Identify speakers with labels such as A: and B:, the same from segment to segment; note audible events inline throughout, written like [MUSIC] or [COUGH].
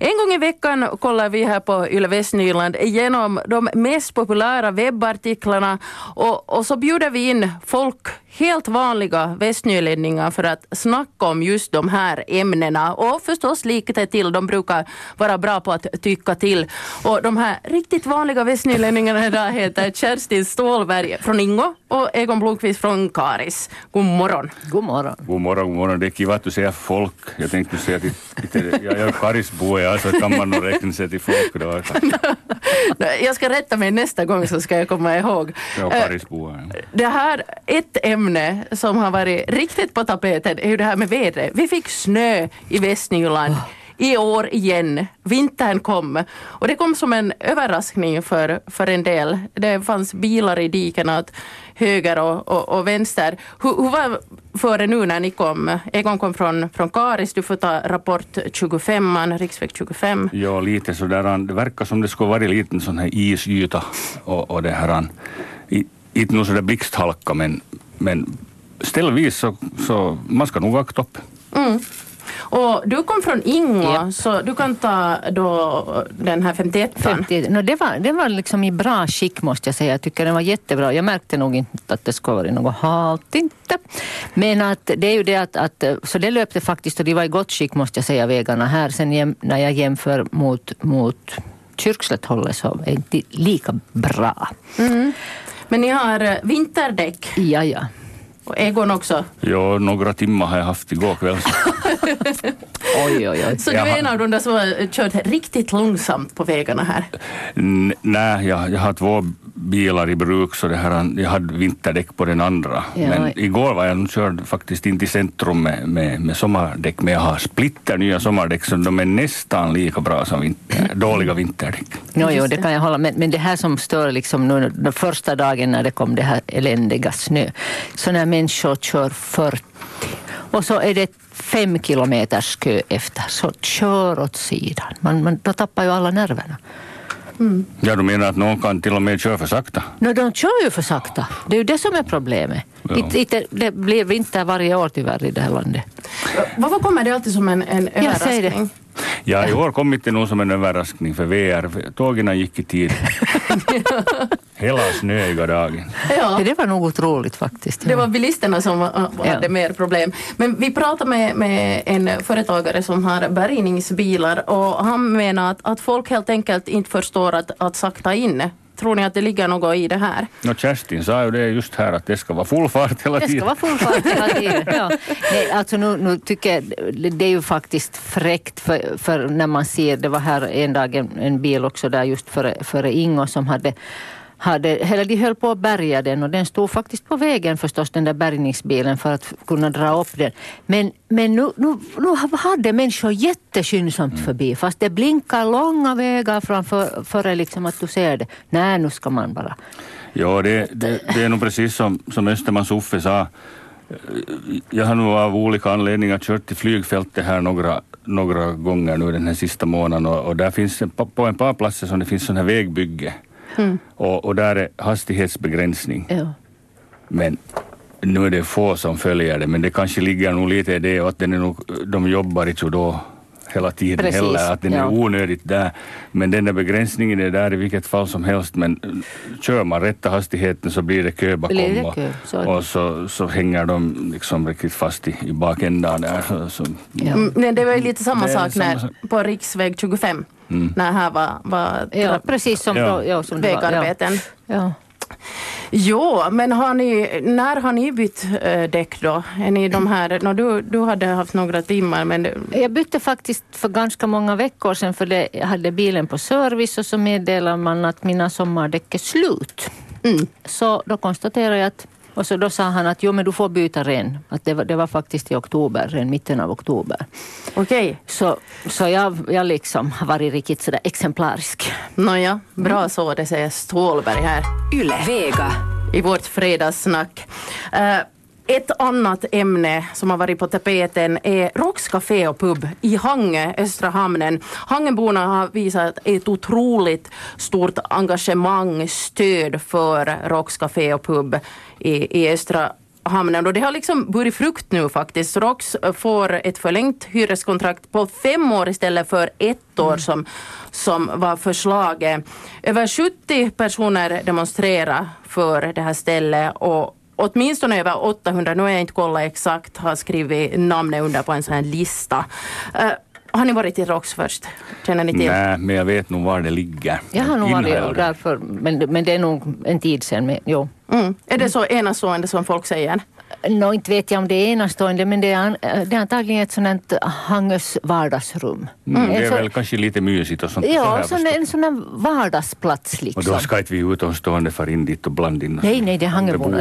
A: En gång i veckan kollar vi här på Yle Västnyland igenom de mest populära webbartiklarna och, och så bjuder vi in folk helt vanliga västnylänningar för att snacka om just de här ämnena och förstås lika till. De brukar vara bra på att tycka till. Och de här riktigt vanliga västnylänningarna idag heter Kerstin Stålberg från Ingo och Egon Blomqvist från Karis. God morgon.
B: God morgon.
C: God morgon, god morgon. Det är kiva att du säger folk. Jag tänkte säga att jag är Karisbo, ja, så kan man nog räkna sig till folk då. [LAUGHS]
A: jag ska rätta mig nästa gång så ska jag komma ihåg.
C: Ja, ja.
A: Det här, ett ämne som har varit riktigt på tapeten är ju det här med vädret. Vi fick snö i Västnyland i år igen. Vintern kom och det kom som en överraskning för, för en del. Det fanns bilar i dikena åt höger och, och, och vänster. Hur, hur var före nu när ni kom? Egon kom från, från Karis, du får ta rapport 25, riksväg 25.
C: Ja, lite sådär. Det verkar som det skulle vara en liten sån här isyta och, och det här. Inte nog sådär blixthalka men, men ställvis så, så man ska nog vakta upp.
A: Mm. Och du kom från Ingo, yep. så du kan ta då den här 51
B: 50, no, det, var, det var liksom i bra skick måste jag säga. Jag tycker den var jättebra. Jag märkte nog inte att det skulle vara något halt, inte. Men att det är ju det att, att, så det löpte faktiskt och de var i gott skick måste jag säga, vägarna här. Sen när jag jämför mot, mot Kyrkslätthållet så är det inte lika bra.
A: Mm. Men ni har vinterdäck?
B: Ja, ja.
A: Och Egon också?
C: Ja, några timmar har jag haft igår kväll.
B: Oj, oj, oj.
A: Så du är en av de där som har kört riktigt långsamt på vägarna här?
C: nej, jag, jag har två bilar i bruk så det här, jag hade vinterdäck på den andra. Ja. Men igår var jag körd faktiskt in till centrum med, med, med sommardäck men jag har splitter nya sommardäck så de är nästan lika bra som vinter, [CLEARS THROAT] dåliga vinterdäck.
B: Jo, jo, det kan jag hålla med Men det här som stör liksom nu den första dagen när det kom det här eländiga snö. Så när människor kör 40 och så är det fem kilometers kö efter, så kör åt sidan. Man, man, då tappar ju alla nerverna.
C: Mm. Ja, du menar att någon kan till och med köra för sakta?
B: No, de kör ju för sakta. Det är ju det som är problemet. Ja. det blir vinter varje år tyvärr i det här landet.
A: Varför kommer det alltid som en, en överraskning?
C: Ja, i år kom det nog som en överraskning för VR. Tågen gick i tid. [LAUGHS] Hela snöiga dagen.
B: Ja. Det var nog otroligt faktiskt.
A: Ja. Det var bilisterna som hade ja. mer problem. Men vi pratade med, med en företagare som har bärgningsbilar och han menar att, att folk helt enkelt inte förstår att, att sakta in Tror ni att det ligger något i det här?
C: No, Kerstin sa ju det just här att det ska vara full fart hela tiden.
B: Det ska vara full fart hela [LAUGHS] tiden, ja. Nej, alltså nu, nu tycker jag det är ju faktiskt fräckt för, för när man ser, det var här en dag en, en bil också där just före, före Ingo som hade hade, eller de höll på att bärga den och den stod faktiskt på vägen förstås, den där bärgningsbilen för att kunna dra upp den. Men, men nu, nu, nu hade människor jätteskyndsamt mm. förbi fast det blinkar långa vägar framför före liksom att du ser det. Nej, nu ska man bara...
C: Ja, det, det, det är nog precis som, som Östermans Uffe sa. Jag har nog av olika anledningar kört till flygfältet här några, några gånger nu den här sista månaden och, och där finns på, på en par platser som det finns sån här vägbygge Mm. Och, och, där är hastighetsbegränsning. Ja. Men nu är det få som följer det, men det kanske ligger nog lite i det och att den är nog, de jobbar inte då hela tiden Precis, heller, att den ja. är onödigt där. Men den där begränsningen är där i vilket fall som helst, men kör man rätta hastigheten så blir det kö bakom det och, så, och så, så hänger de liksom riktigt fast i, i bakändan där. Så, så.
A: Ja. Mm, det var ju lite samma sak när, sak. på riksväg 25 Mm. När här var, var
B: ja, precis som, ja. Ja, som
A: vägarbeten. Ja. Jo, men har ni, när har ni bytt äh, däck då? Är ni de här, no, du, du hade haft några timmar men...
B: Jag bytte faktiskt för ganska många veckor sedan för det, jag hade bilen på service och så meddelar man att mina sommardäck är slut. Mm. Så då konstaterar jag att och så då sa han att jo, men du får byta ren. Att det, var, det var faktiskt i oktober, ren mitten av oktober.
A: Okej. Okay.
B: Så, så jag, jag liksom har varit riktigt sådär exemplarisk.
A: Nåja, bra mm. så. Det säger Stålberg här. Yle. Vega. I vårt fredagssnack. Uh, ett annat ämne som har varit på tapeten är Rocks Café och pub i Hange, Östra hamnen. Hangenborna har visat ett otroligt stort engagemang, stöd för Rocks Café och pub i, i Östra hamnen och det har liksom burit frukt nu faktiskt. ROX får ett förlängt hyreskontrakt på fem år istället för ett år som, som var förslaget. Över 70 personer demonstrerar för det här stället och åtminstone över 800, nu har jag inte kollat exakt, har skrivit namnet under på en sån här lista. Uh, har ni varit i ROX först? Känner ni till?
C: Nej, men jag vet nog var det ligger.
B: Jag har nog varit därför, men, men det är nog en tid sedan. Men, jo.
A: Mm. Är det så enastående som folk säger?
B: No, inte vet jag om det är enastående men det är, det är antagligen ett sådant Hangös vardagsrum.
C: Mm, det är väl kanske lite mysigt och sånt.
B: Ja, sån, en sån vardagsplats liksom.
C: Och då ska inte vi utomstående fara in dit och blanda in
B: Nej, nej, det är Hangöborna.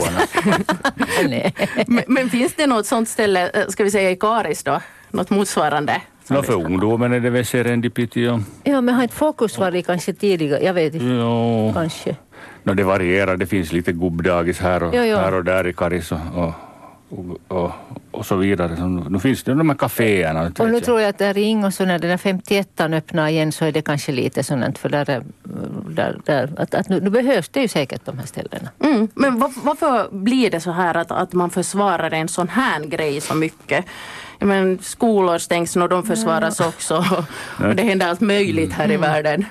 B: [LAUGHS]
A: men, men finns det något sånt ställe, eh, ska vi säga i Karis då? Något motsvarande?
C: Ja, för ungdomen är det väl serendipity. Och...
B: Ja, men har inte fokus varit kanske tidigare? Jag vet inte.
C: Jo.
B: Kanske.
C: No, det varierar. Det finns lite gubbdagis här och,
B: Jo, jo.
C: här och där i Karis och, och, och, och, och så vidare. Så nu finns det de här kaféerna.
B: Och nu
C: jag.
B: tror jag att där i Ingås, när den där 51 öppnar igen så är det kanske lite sådant för där, är- där, där att, att nu, nu behövs det ju säkert de här ställena.
A: Mm. Men var, varför blir det så här att, att man försvarar en sån här grej så mycket? Men, skolor stängs och de försvaras också. Och det händer allt möjligt här i världen.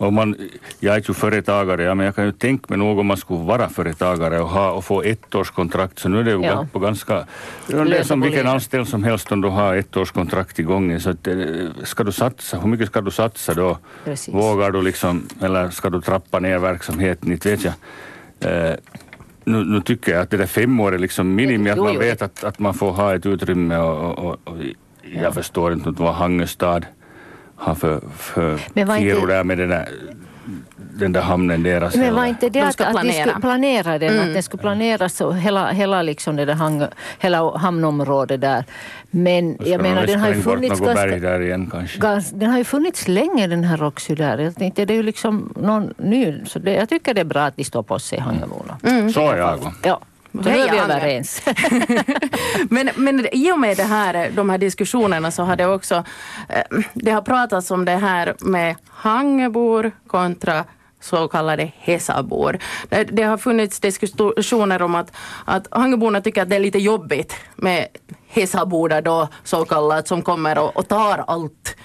C: Och man, jag är ju företagare, ja, men jag kan ju tänka mig nog om man skulle vara företagare och, ha, och få ettårskontrakt, så nu är det ju
B: Ja.
C: på ganska... Det är som vilken anställd som helst om du har ettårskontrakt i gången. Så att, eh, ska du satsa, hur mycket ska du satsa då?
B: Precis.
C: Vågar du liksom, eller ska du trappa ner verksamheten? Inte vet jag. Eh, nu, nu tycker jag att det där fem år är liksom minimi, att man vet att, att man får ha ett utrymme och, och, och, och jag förstår inte vad Hangestad har för, för
B: Men var inte-
C: kiror där med den där, den där hamnen deras.
B: Men var inte det
A: De
B: att,
A: ska
B: att de skulle planera den,
A: Mm.
B: att den skulle planeras så hela, hela, liksom det där hang, hela hamnområdet där. Men jag menar den har ju funnits ganska,
C: berg där igen kanske.
B: Gans, den har ju funnits länge den här Roxy där. Jag tänkte det är ju liksom någon ny. Så det, jag tycker det är bra att de står på sig Hangaborna.
C: Så är jag.
B: Ja,
A: Hej,
B: är vi överens. [LAUGHS] [LAUGHS]
A: Men, men i och med det här, de här diskussionerna så har det också eh, det har pratats om det här med Hangebor kontra så kallade Hesabor. Det, det har funnits diskussioner om att, att Hangeborna tycker att det är lite jobbigt med Hesabor då så kallat som kommer och, och tar allt.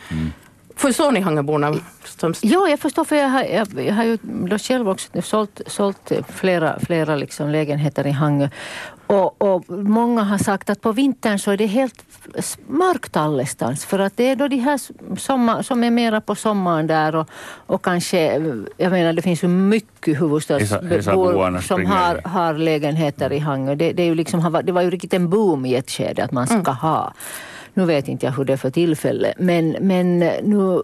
A: Förstår ni Hangeborna? Som,
B: Jo, jag förstår för jag har, jag, jag har ju då själv också sålt, sålt flera, flera liksom lägenheter i Hangö. Och, och många har sagt att på vintern så är det helt mörkt allestans för att det är då de här sommar, som är mera på sommaren där och, och kanske, jag menar det finns ju mycket huvudstadsbor som har, har lägenheter i Hangö. Det, det, är ju liksom, det var ju riktigt en boom i ett skede att man ska ha. Nu vet inte jag hur det är för tillfället men, men nu,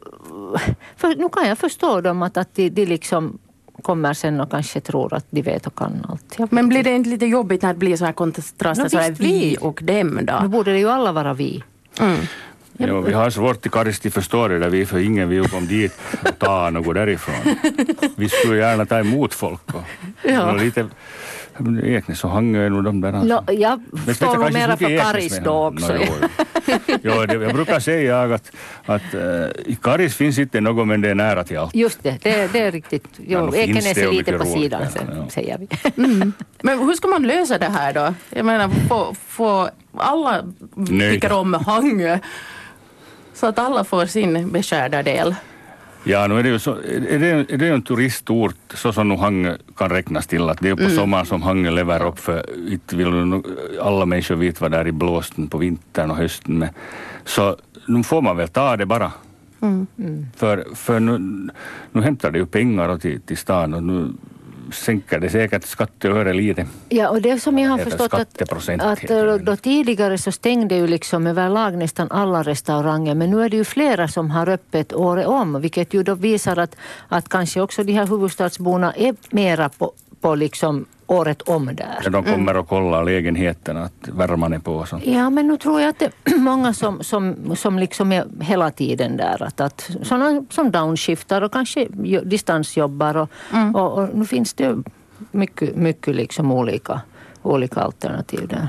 B: för, nu kan jag förstå dem att, att de, de liksom kommer sen och kanske tror att de vet och kan allt.
A: Men blir det inte lite jobbigt när det blir så här kontraster,
B: Ja,
A: så här vi och dem
B: nu
A: då?
B: borde det ju alla vara vi.
A: Mm.
C: Jo, vi har svårt i Karis till förstå det där vi, för ingen vill komma dit och ta något därifrån. Vi skulle gärna ta emot folk. Och, [LAUGHS]
A: Ja.
C: och lite, Eknäs och Hangö är nog de där.
B: No, jag
C: Men
B: står nog mera för Karis då också.
C: No, jo, jo, det, jag brukar säga att, att äh, i Karis finns inte något men det är nära till allt.
B: Just det, det, det är riktigt.
C: Ja,
B: Jo,
C: finns
B: Ekenäs är lite på sidan sen,
C: ja.
B: säger vi. [LAUGHS]
A: Men hur ska man lösa det här då? Jag menar, få, få alla tycker om Hangö. Så att alla får sin beskärda del.
C: Ja, nu är det ju så, är det, är det ju en turistort så som nu Hangö kan räknas till att det är på sommaren som Hangö lever upp för inte vill nu alla människor veta vad det är i blåsten på vintern och hösten med. Så nu får man väl ta det bara. För, för nu, nu hämtar det ju pengar till, till stan och nu sänker det säkert skatteöre lite.
B: Ja, och det som jag har förstått att, att då tidigare så stängde ju liksom överlag nästan alla restauranger men nu är det ju flera som har öppet året om vilket ju då visar att, att kanske också de här huvudstadsborna är mera på, på liksom året om där.
C: Ja, de kommer och kollar lägenheterna, att värman är på och sånt.
B: Ja, men nu tror jag att det är [CLEARS THROAT] många som, som, som liksom är hela tiden där. Att, att sådana som downshiftar och kanske jo- distansjobbar. Och, och, och nu finns det mycket, mycket liksom olika, olika alternativ där.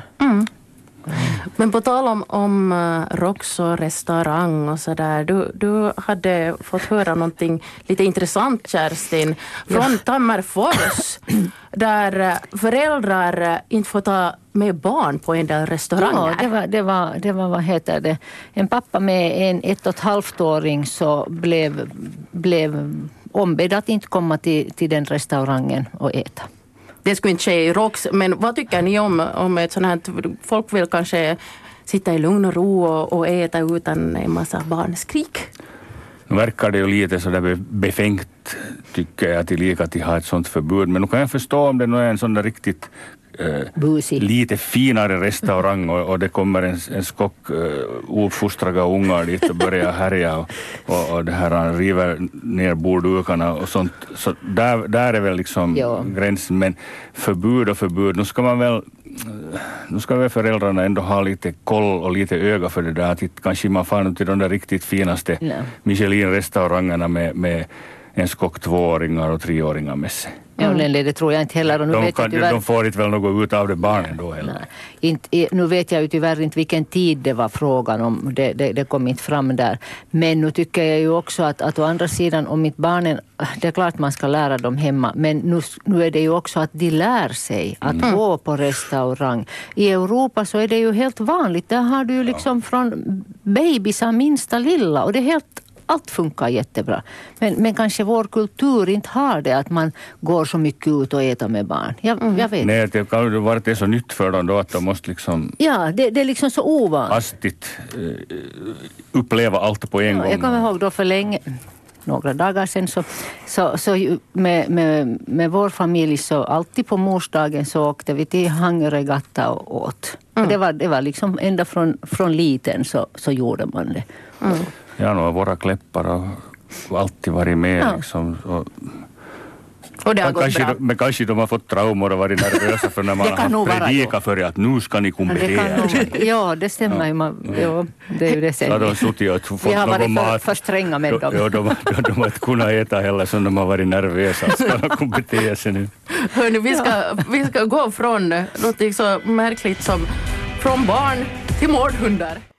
A: Men på tal om, om uh, Rox och restaurang och sådär. Du, du hade fått höra någonting lite intressant Kerstin. Från Tammerfors. där eh, föräldrar eh, inte får ta med barn på en del restauranger.
B: Ja, det var, det var, det var vad heter det, en pappa med en ett och ett halvt åring så blev, blev ombedd att inte komma till, till den restaurangen och äta.
A: Det skulle inte ske i ROX, men vad tycker ni om, om ett sånt här, folk vill kanske sitta i lugn och ro och, och äta utan en massa barnskrik?
C: Nu verkar det ju lite sådär befängt, tycker jag, tillika att ha ett sådant förbud. Men nu kan jag förstå om det nu är en sån där riktigt eh, lite finare restaurang och, och det kommer en, en skock uh, ouppfostrade ungar dit och börjar härja och, och, och det här han river ner borddukarna och sånt. Så där, där är väl liksom ja. gränsen. Men förbud och förbud, nu ska man väl nu ska väl föräldrarna ändå ha lite koll och lite öga för det där. Att kanske man far till de där riktigt finaste Michelin-restaurangerna med, med en skock tvååringar och treåringar med sig.
B: Ja, nej, det tror jag inte heller. Och
C: nu de, vet kan, tyvärr... de får inte väl något ut av det barnen då heller?
B: Nej. Inte, nu vet jag ju tyvärr inte vilken tid det var frågan om. Det, det, det, kom inte fram där. Men nu tycker jag ju också att, att å andra sidan om inte barnen... Det är klart man ska lära dem hemma. Men nu, nu är det ju också att de lär sig att mm. gå på restaurang. I Europa så är det ju helt vanligt. Där har du ju liksom från bebisar minsta lilla. Och det är helt allt funkar jättebra. Men, men kanske vår kultur inte har det att man går så mycket ut och äter med barn. Jag, mm. jag vet
C: Nej, det kan ju vara det så nytt för dem då att de måste liksom...
B: Ja, det, det är liksom så ovanligt.
C: Hastigt uh, uppleva allt på en ja, gång.
B: Jag kommer ihåg då för länge några dagar sedan så, så, så med, med, med vår familj så alltid på morsdagen så åkte vi till Hangeregatta och åt. Mm. Och det, var, det var liksom ända från, från liten så, så gjorde man det. Mm.
C: Ja, nu våra kläppar har alltid varit med. Ja. Liksom, och,
A: och det har gått
C: kanske,
A: bra.
C: Men kanske de har fått traumor och varit nervösa för när man [LAUGHS] har predikat för att nu ska ni
B: er. Ja, det stämmer ju. Man, ja, det är ju det
C: sen. de suttit och fått
B: Vi har varit för, för stränga med dem.
C: Ja, de, de, de har inte kunnat äta heller som de har varit nervösa. Ska de [LAUGHS] kompetera sig nu?
A: Hörni, vi ska, vi ska gå från något så märkligt som från barn till mårdhundar.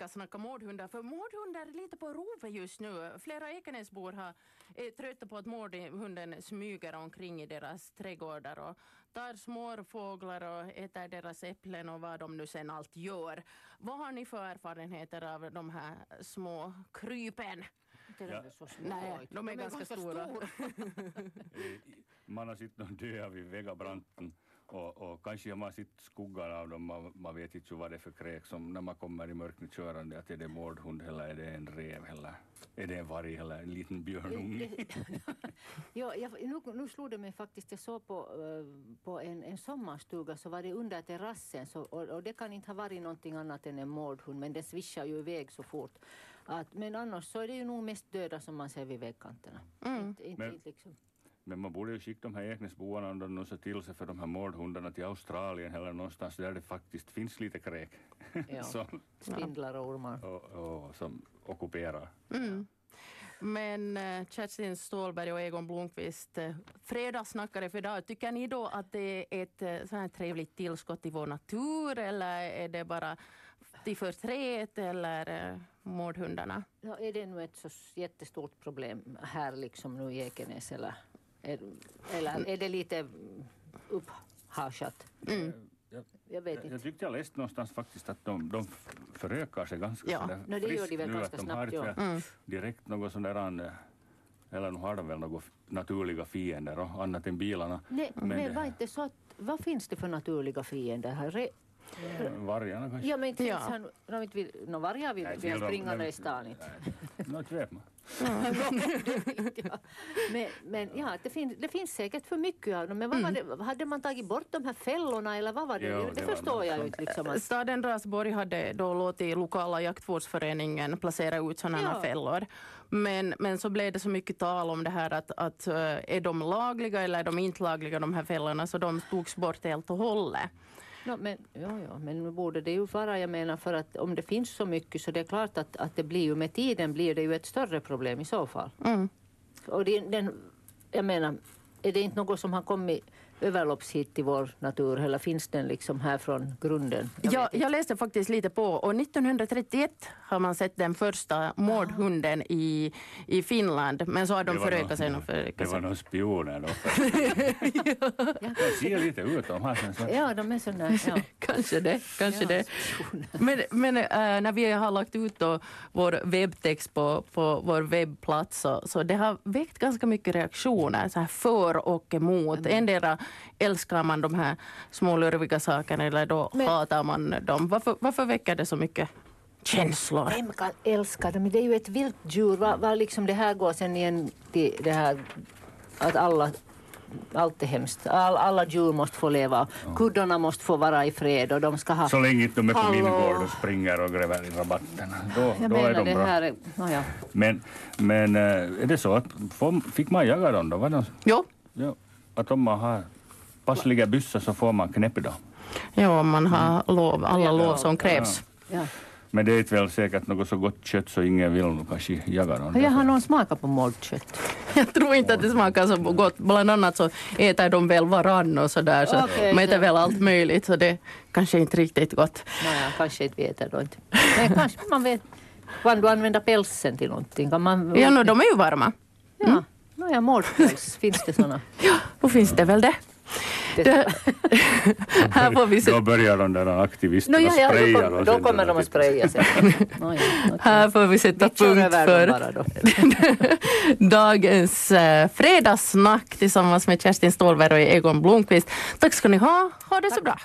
A: Ska snacka mårdhundar, för mårdhundar är lite på rovet just nu. Flera Ekenäsbor har är trötta på att mårdhunden smyger omkring i deras trädgårdar och tar små fåglar och äter deras äpplen och vad de nu sen allt gör. Vad har ni för erfarenheter av de här små krypen?
B: Ja.
A: Nej, de är, de är ganska, ganska stora. [LAUGHS]
C: Man har sett dem dö vid vägabranten och, och kanske har man sett skuggan av dem, man, man vet inte vad det är för kräk som när man kommer i mörkret körande, att är det mårdhund eller är det en rev eller är det en varg eller en liten björnunge? [LAUGHS]
B: ja, jag, nu, nu slog det mig faktiskt, jag såg på, uh, på en, en sommarstuga så var det under terrassen så, och, och, det kan inte ha varit någonting annat än en mårdhund men den svischar ju iväg så fort. Att, men annars så är det ju nog mest döda som man ser vid vägkanterna. Mm. Inte, inte, men, liksom.
C: Men man borde ju skicka de här Eknäsboarna om de nu ser till sig för de här mårdhundarna till Australien eller någonstans där det faktiskt finns lite kräk.
B: Ja. [LAUGHS] som, Spindlar och ormar.
C: Och, och, som ockuperar.
A: Mm. Men äh, Kerstin Ståhlberg och Egon Blomqvist, äh, fredagssnackare för idag. Tycker ni då att det är ett äh, så här trevligt tillskott i vår natur eller är det bara till förtret eller mårdhundarna?
B: Ja, är det nu ett så jättestort problem här liksom nu i Ekenäs eller? Eller är det lite upphaschat? Mm.
C: Jag, jag, vet inte. Jag tyckte jag läste någonstans faktiskt att de, de förökar sig ganska
B: ja. sådär no, det gör de väl nu. Ganska att de snabbt, har
C: inte mm. direkt något sån där eller nu har de väl några naturliga fiender och annat än bilarna.
B: Nej, men, men var inte så att, vad finns det för naturliga fiender här?
C: Vargarna kanske?
B: Ja, men inte ja. inte no, vargar vill vi springa i stan inte.
C: Nå, vet man. [LAUGHS] [LAUGHS]
B: men, men ja, det, fin, det finns säkert för mycket av dem. Men vad mm. var det, hade man tagit bort de här fällorna eller vad var det? Jo, det, det förstår jag inte. Liksom att...
A: Staden Rasborg hade då låtit lokala jaktvårdsföreningen placera ut sådana ja. fällor. Men, men så blev det så mycket tal om det här att, att eh, är de lagliga eller är de inte lagliga de här fällorna så de togs bort helt och hållet.
B: No, men, ja, ja, men nu borde det ju vara, jag menar för att om det finns så mycket så det är klart att, att det blir ju med tiden blir det ju ett större problem i så fall. Mm. Och det, den, jag menar, är det inte något som har kommit överloppshit i vår natur eller finns den liksom här från grunden?
A: Jag, ja, jag läste faktiskt lite på och 1931 har man sett den första mårdhunden i, i Finland men så har de förökat sig.
C: No, det var några spioner då. [LAUGHS] ja. De ser lite ut, de har
B: sen så. Ja, de är sådana. Ja. [LAUGHS]
A: kanske det. Kanske ja, det. Men, men äh, när vi har lagt ut då vår webbtext på, på vår webbplats så, så det har väckt ganska mycket reaktioner så här för och emot. Mm. Endera älskar man de här små lurviga sakerna eller då men, hatar man dem. Varför, varför väcker det så mycket känslor?
B: Vem kan älska dem? Det är ju ett vilt djur. Var, var liksom det här går sen igen till det här att alla allt är hemskt. All, alla djur måste få leva. Ja. Kuddarna måste få vara i fred och de ska ha...
C: Så länge de är på min gård och springer och gräver i rabatterna. Då,
B: Jag
C: då
B: är
C: de
B: det
C: bra.
B: Här är, ja.
C: Men, men eh, är det så att fick man jaga dem då? Var de,
A: jo.
C: Ja, att om man har passliga byssor så får man knäpp dem?
A: Ja, om man har lov, alla lov som krävs.
B: Ja.
C: Men det är inte väl säkert något så gott kött så ingen vill nog kanske jaga dem.
B: Jag har någon smakat på mårdkött. [LAUGHS]
A: Jag tror inte att det smakar så gott. Bland annat så äter de väl varann och sådär. Så okay, de äter väl allt möjligt så det kanske inte riktigt gott.
B: Naja, kanske inte vi äter då inte. Men kanske man vet. Kan du använda pälsen till någonting? Kan man...
A: Ja, no, de är ju varma.
B: Mm. Ja, Nåja, mårdpäls, finns det sådana? [LAUGHS]
A: Ja, då finns det väl det. Det, här får vi se.
C: Då börjar de där aktivisterna no, ja, ja, spraya.
B: Då, då kommer de att spraya sig. [LAUGHS]
A: no, ja, [LAUGHS] okay. Här får vi sätta vi punkt för [LAUGHS] dagens eh, fredagssnack tillsammans med Kerstin Ståhlberg och Egon Blomqvist. Tack ska ni ha. Ha det Tack. så bra.